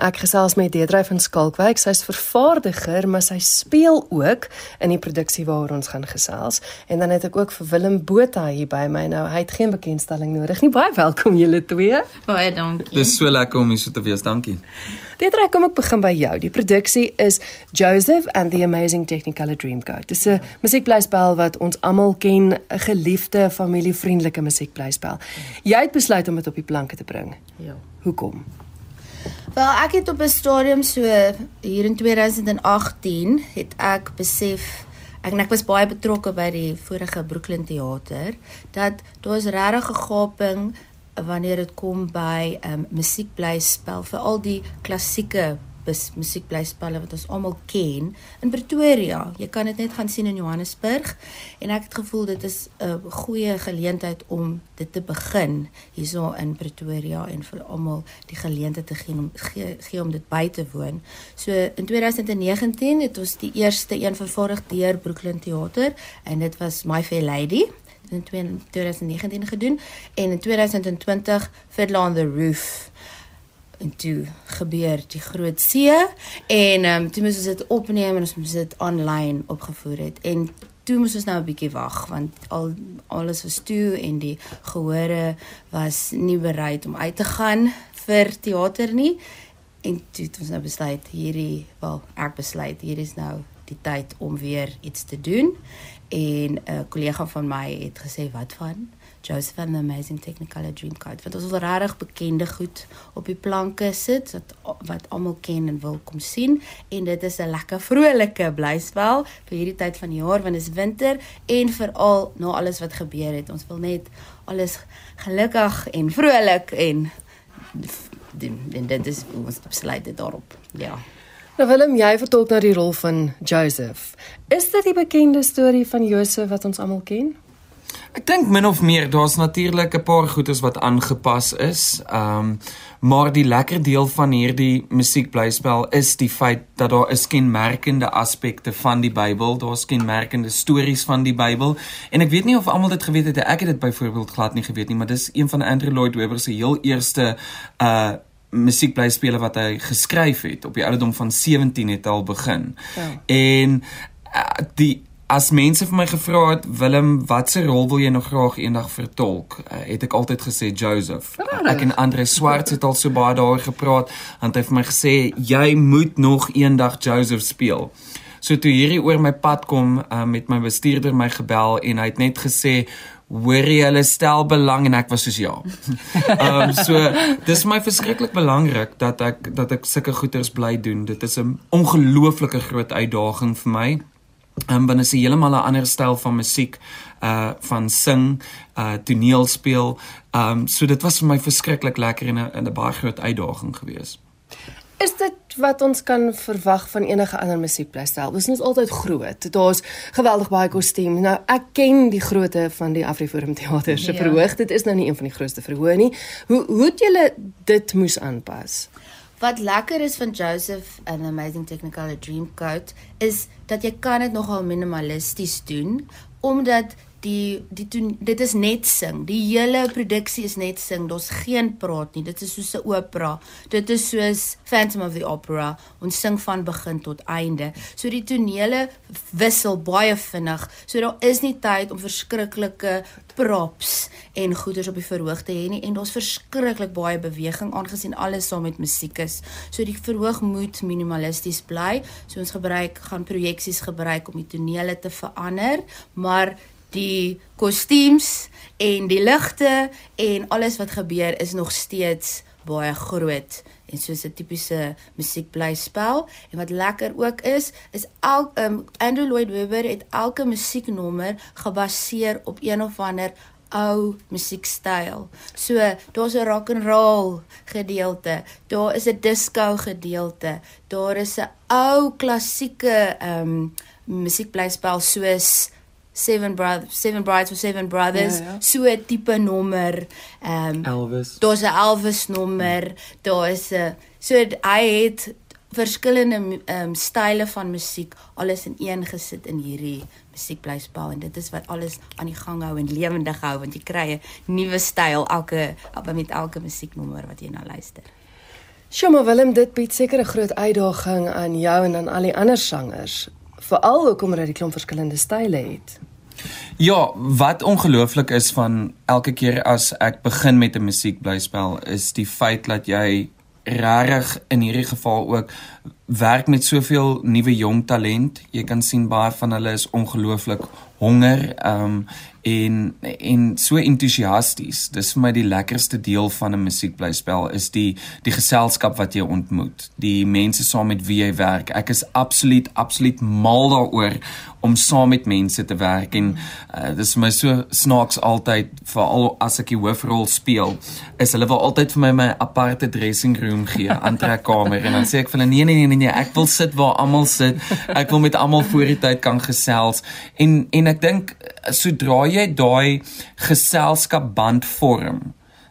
Ek gesels met Deedrey van Skalkwyk. Sy's vervaardiger, maar sy speel ook in die produksie waaroor ons gaan gesels. En dan het ek ook vir Willem Botha hier by my. Nou, hy het geen bekendstelling nodig nie. Baie welkom julle twee. Baie dankie. Dis so lekker om hier so te wees. Dankie. Deedrey, kom ek begin by jou. Die produksie is Joseph and the Amazing Technicolor Dreamcoat. Dis 'n musiekblyspel wat ons almal ken, 'n geliefde, familievriendelike musiekblyspel. Jy het besluit om dit op die planke te bring. Ja. Hoekom? Wel, ek het op 'n stadium so hier in 2018 het ek besef ek en ek was baie betrokke by die vorige Brooklyn Theater dat daar is regtig 'n gaping wanneer dit kom by um, musiekblyspel vir al die klassieke musiekblyspelle wat ons almal ken in Pretoria. Jy kan dit net gaan sien in Johannesburg en ek het gevoel dit is 'n goeie geleentheid om dit te begin hierso in Pretoria en vir almal die geleentheid te gee om gee, gee om dit by te woon. So in 2019 het ons die eerste een vervaardig deur Brooklyn Theater en dit was My Fair Lady in 2019 gedoen en in 2020 Fiddler on the Roof en toe gebeur die groot see en ehm um, toe moes ons dit opneem en ons moes dit aanlyn opgevoer het. En toe moes ons nou 'n bietjie wag want al alles was toe en die gehore was nie bereid om uit te gaan vir teater nie. En toe het ons nou besluit hierdie wel ek besluit hier is nou die tyd om weer iets te doen. En 'n kollega van my het gesê wat van? Joseph and the Amazing Technicolor Dreamcoat wat ons al regtig bekende goed op die planke sit wat wat almal ken en wil kom sien. En dit is 'n lekker vrolike blyspel vir hierdie tyd van die jaar want dit is winter. En veral na alles wat gebeur het ons wil net alles gelukkig en vrolik en en dit is ons besluit dit daarop. Ja Nou Willem, jy vertolk nou die rol van Joseph. Is dit die bekende storie van Josef wat ons almal ken? Ek dink min of meer daar's natuurlik 'n paar goedes wat aangepas is. Ehm um, maar die lekker deel van hierdie musiekblyspel is die feit dat daar is kenmerkende aspekte van die Bybel, daar's kenmerkende stories van die Bybel. En ek weet nie of almal dit geweet het, ek het dit byvoorbeeld glad nie geweet nie, maar dis een van Andrew Lloyd Webber se heel eerste uh musiekblyspele wat hy geskryf het op die ouderdom van 17 het al begin. Ja. En uh, die as mense vir my gevra het Willem watse rol wil jy nog graag eendag vertolk uh, het ek altyd gesê Joseph uh, ek en Andre Swart het al so baie daaroor gepraat want hy het vir my gesê jy moet nog eendag Joseph speel so toe hierdie oor my pad kom uh, met my bestuurder my gebel en hy het net gesê hoor jy hulle stel belang en ek was soos ja. Ehm um, so dis my verskriklik belangrik dat ek dat ek sulke goeders bly doen. Dit is 'n ongelooflike groot uitdaging vir my. Um, want is 'n heeltemal 'n ander styl van musiek uh van sing, uh toneel speel. Um so dit was vir my verskriklik lekker en 'n 'n baie groot uitdaging geweest. Is dit wat ons kan verwag van enige ander musiekplastel? Dit is altyd groot. Daar's geweldig baie kostuum. Nou ek ken die grootte van die Afriforum teater se ja. verhoog. Dit is nou nie een van die grootste verhoog nie. Hoe hoe het julle dit moes aanpas? Wat lekker is van Joseph and Amazing Technicolor Dreamcoat is dat jy kan dit nogal minimalisties doen omdat die die doen dit is net sing. Die hele produksie is net sing. Daar's geen praat nie. Dit is soos 'n opera. Dit is soos Phantom of the Opera. Ons sing van begin tot einde. So die tonele wissel baie vinnig. So daar is nie tyd om verskriklike props en goeders op die verhoog te hê nie en daar's verskriklik baie beweging aangesien alles saam met musiek is. So die verhoog moet minimalisties bly. So ons gebruik gaan projeksies gebruik om die tonele te verander, maar die kostuums en die ligte en alles wat gebeur is nog steeds baie groot en soos 'n tipiese musiekblyspel en wat lekker ook is is elk um, Andrew Lloyd Webber het elke musieknommer gebaseer op een of ander ou musiekstyl. So daar's 'n rock and roll gedeelte, daar is 'n disco gedeelte, daar is 'n ou klassieke ehm um, musiekblyspel soos Seven Brothers, Seven Brides for Seven Brothers, ja, ja. so 'n tipe nommer. Ehm um, Elvis. Daar's 'n Elvis nommer, daar is 'n so hy het verskillende ehm um, style van musiek alles in een gesit in hierdie musiekblyspel en dit is wat alles aan die gang hou en lewendig hou want jy kry 'n nuwe styl elke met elke musieknommer wat jy na luister. Sjoe, maar Willem, dit bied seker 'n groot uitdaging aan jou en aan al die ander sangers, veral ook omdat jy klomp verskillende style het. Ja, wat ongelooflik is van elke keer as ek begin met 'n musiekblyspel is die feit dat jy regtig in hierdie geval ook werk met soveel nuwe jong talent. Jy kan sien baie van hulle is ongelooflik honger um en en so entoesiasties. Dis vir my die lekkerste deel van 'n musiekblyspel is die die geselskap wat jy ontmoet, die mense saam met wie jy werk. Ek is absoluut absoluut mal daaroor om saam met mense te werk en uh, dis vir my so snaaks altyd veral as ek die hoofrol speel, is hulle wil altyd vir my my aparte dressing room gee, aantrekkamer en dan sê ek vir hulle nee nee nee nee, ek wil sit waar almal sit. Ek wil met almal voor die tyd kan gesels en en ek dink sodra jy daai geselskapband vorm,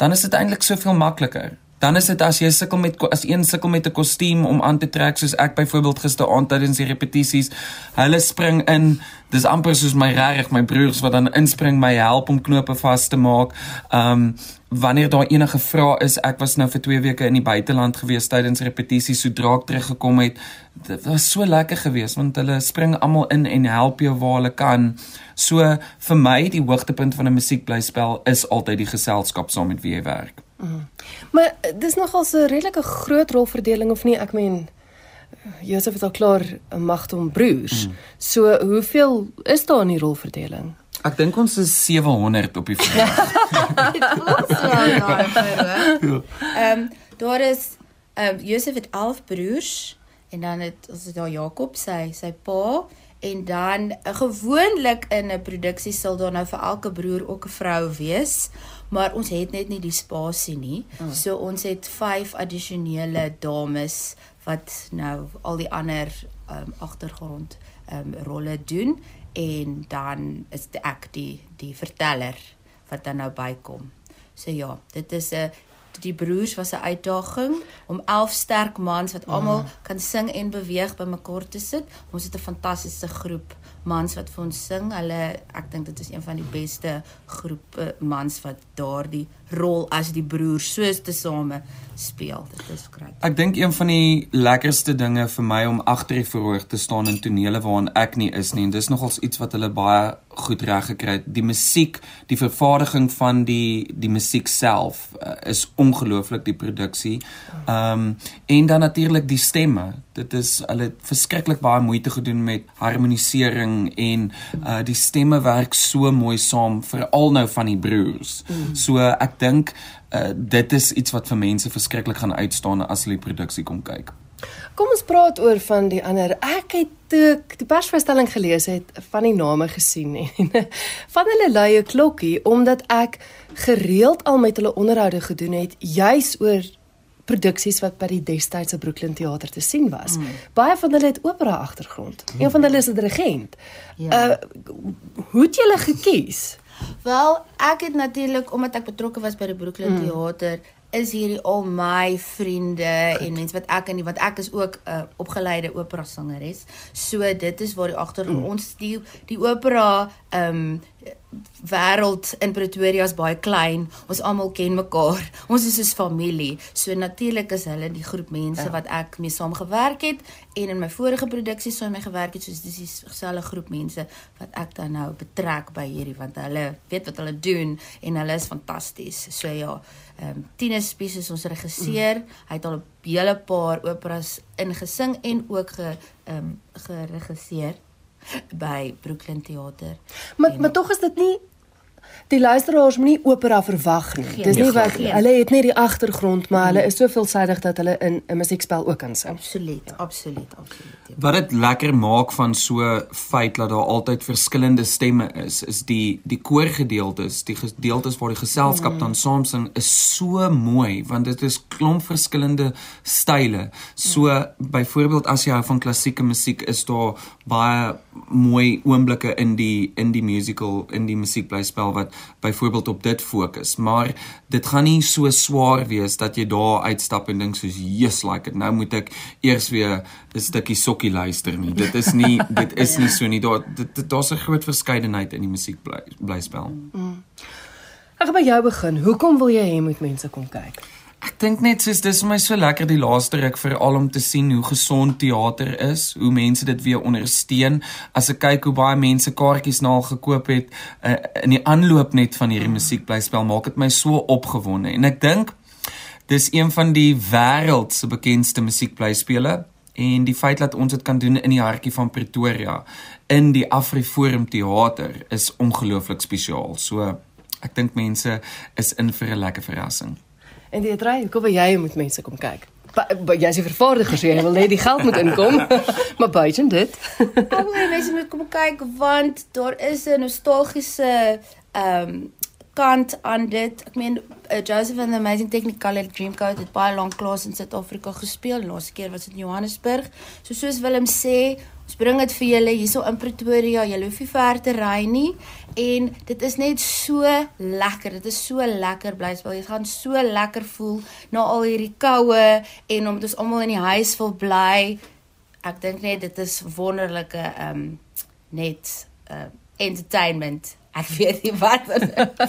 dan is dit eintlik soveel makliker. Dan is dit as jy sukkel met as een sukkel met 'n kostuum om aan te trek soos ek byvoorbeeld gisteraand tydens die repetisies, hulle spring in, dis amper soos my regtig my broers wat dan inspring my help om knope vas te maak. Um wanneer daar enige vrae is, ek was nou vir 2 weke in die buiteland gewees tydens repetisies, sodra ek teruggekom het, dit was so lekker geweest want hulle spring almal in en help jou waar hulle kan. So vir my die hoogtepunt van 'n musiekblyspel is altyd die geselskap saam met wie jy werk. Mm. Maar dis nogal 'n redelike groot rolverdeling of nie? Ek meen Josef het al klaar 'n magtom broers. Mm. So hoeveel is daar in die rolverdeling? Ek dink ons is 700 op die veld. Ehm daar is ehm um, Josef het 11 broers en dan het ons het daar Jakob sy sy pa en dan gewoonlik in 'n produksie sal daar nou vir elke broer ook 'n vrou wees maar ons het net nie die spasie nie hmm. so ons het 5 addisionele dames wat nou al die ander um, agtergrond um, rolle doen en dan is ek die die verteller wat dan nou bykom. So ja, dit is 'n die broers was 'n uitdaging om 11 sterk mans wat almal mm. kan sing en beweeg bymekaar te sit. Ons het 'n fantastiese groep mans wat vir ons sing. Hulle ek dink dit is een van die beste groepe mans wat daardie rol as die broers soos te same speel. Dit is grait. Ek dink een van die lekkerste dinge vir my om agter die verhoog te staan in tonele waarin ek nie is nie en dis nogals iets wat hulle baie goed reg gekry het. Die musiek, die vervaardiging van die die musiek self uh, is ongelooflik die produksie. Ehm um, en dan natuurlik die stemme. Dit is hulle het verskriklik baie moeite gedoen met harmonisering en uh die stemme werk so mooi saam veral nou van die broers. Mm. So ek dink uh, dit is iets wat vir mense verskriklik gaan uitstaan as hulle die produksie kom kyk. Kom ons praat oor van die ander. Ek het toe die persverstelling gelees het van die name gesien en van hulle luie klokkie omdat ek gereeld al met hulle onderhoude gedoen het juis oor produksies wat by die destydse Brooklyn teater te sien was. Mm. Baie van hulle het opera agtergrond. Mm. Een van hulle is 'n dirigent. Ja. Uh hoe het julle gekies? Wel, ek het natuurlik omdat ek betrokke was by die Brooklyn mm. teater, is hierdie al my vriende Goed. en mense wat ek en wat ek is ook 'n uh, opgeleide opera sangeres. So dit is waar die agtergrond mm. ons die die opera ehm um, wêreld in Pretoria is baie klein. Ons almal ken mekaar. Ons is soos familie. So natuurlik is hulle die groep mense ja. wat ek mee saam gewerk het en in my vorige produksies saam mee gewerk het, soos dis dieselfde groep mense wat ek dan nou betrek by hierdie want hulle weet wat hulle doen en hulle is fantasties. So ja, ehm um, Tinus Spies is ons regisseur. Mm. Hy het al 'n hele paar operas ingesing en ook ge ehm um, geregisseer by Brooklyn Theater. Maar maar tog is dit nie die luisteraars moenie opera verwag nie. Geen, Dis nie wat geen. hulle het net die agtergrond, maar hulle is so veelsidig dat hulle in 'n musiekspel ook kan sing. Absoluut, ja. absoluut, absoluut. Ja. Wat dit lekker maak van so feit dat daar altyd verskillende stemme is, is die die koorgedeeltes, die gedeeltes waar die geselskap mm. dan saam sing is so mooi want dit is klomp verskillende style. So mm. byvoorbeeld as jy hou van klassieke musiek, is daar baie mooi oomblikke in die in die musical in die musiekblyspel wat byvoorbeeld op dit fokus. Maar dit gaan nie so swaar wees dat jy daar uitstap en dink soos yes like it. Nou moet ek eers weer 'n stukkie sokkie luister nie. Dit is nie dit is nie so nie. Daar daar's 'n groot verskeidenheid in die musiekblyspel mm. ek gaan by jou begin. Hoekom wil jy hê moet mense kom kyk Ek dink net soos dis vir my so lekker die laaste ruk veral om te sien hoe gesond teater is, hoe mense dit weer ondersteun. As ek kyk hoe baie mense kaartjies na al gekoop het uh, in die aanloop net van hierdie musiekblyspel, maak dit my so opgewonde. En ek dink dis een van die wêreld se bekendste musiekblyspele en die feit dat ons dit kan doen in die hartjie van Pretoria in die Afriforum teater is ongelooflik spesiaal. So ek dink mense is in vir 'n lekker verrassing. En dit ry, hoekom wil jy met mense kom kyk? Jy's 'n vervaardiger, so jy wil net die geld moet inkom. maar buiten dit. Ek wil mense moet kom kyk want daar is 'n nostalgiese ehm um, kant aan dit. Ek meen uh, Joseph and the Amazing Technicolor Dreamcoat het baie lank klas in Suid-Afrika gespeel. Laaste keer was dit in Johannesburg. So soos Willem sê, ons bring dit vir julle hierso in Pretoria. Julle hoef nie ver te ry nie en dit is net so lekker. Dit is so lekker blyspel. Jy gaan so lekker voel na al hierdie koue en omdat ons almal in die huis wil bly. Ek dink net dit is wonderlike ehm um, net uh, entertainment. Ek weet nie wat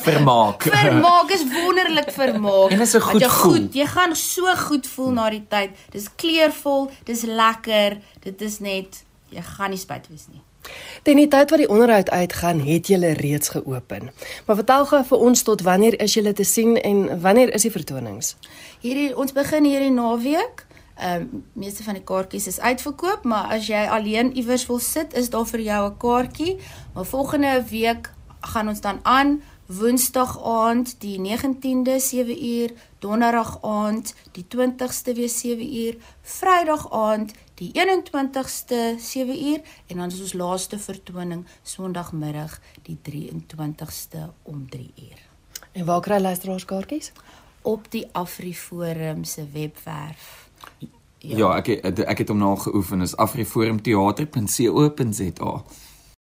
vermaak. vermaak is wonderlik vermaak. En is 'n goed gevoel. Goed, jy gaan so goed voel na die tyd. Dis kleurvol, dis lekker. Dit is net jy gaan nie spyt wees nie. Teen die tyd wat die onderhoud uitgaan, het julle reeds geopen. Maar vertel gou vir ons tot wanneer is julle te sien en wanneer is die vertonings? Hierdie ons begin hierdie naweek. Ehm um, meeste van die kaartjies is uitverkoop, maar as jy alleen iewers wil sit, is daar vir jou 'n kaartjie. Maar volgende week gaan ons dan aan Woensdag aand die 19de 7 uur, Donderdag aand die 20ste weer 7 uur, Vrydag aand die 21ste 7 uur en dan is ons laaste vertoning Sondagmiddag die 23ste om 3 uur. En waar kry luisteraars kaartjies? Op die Afriforum se webwerf. Ja, ja ek ek het hom nou al geoefen is afriforumteater.co.za.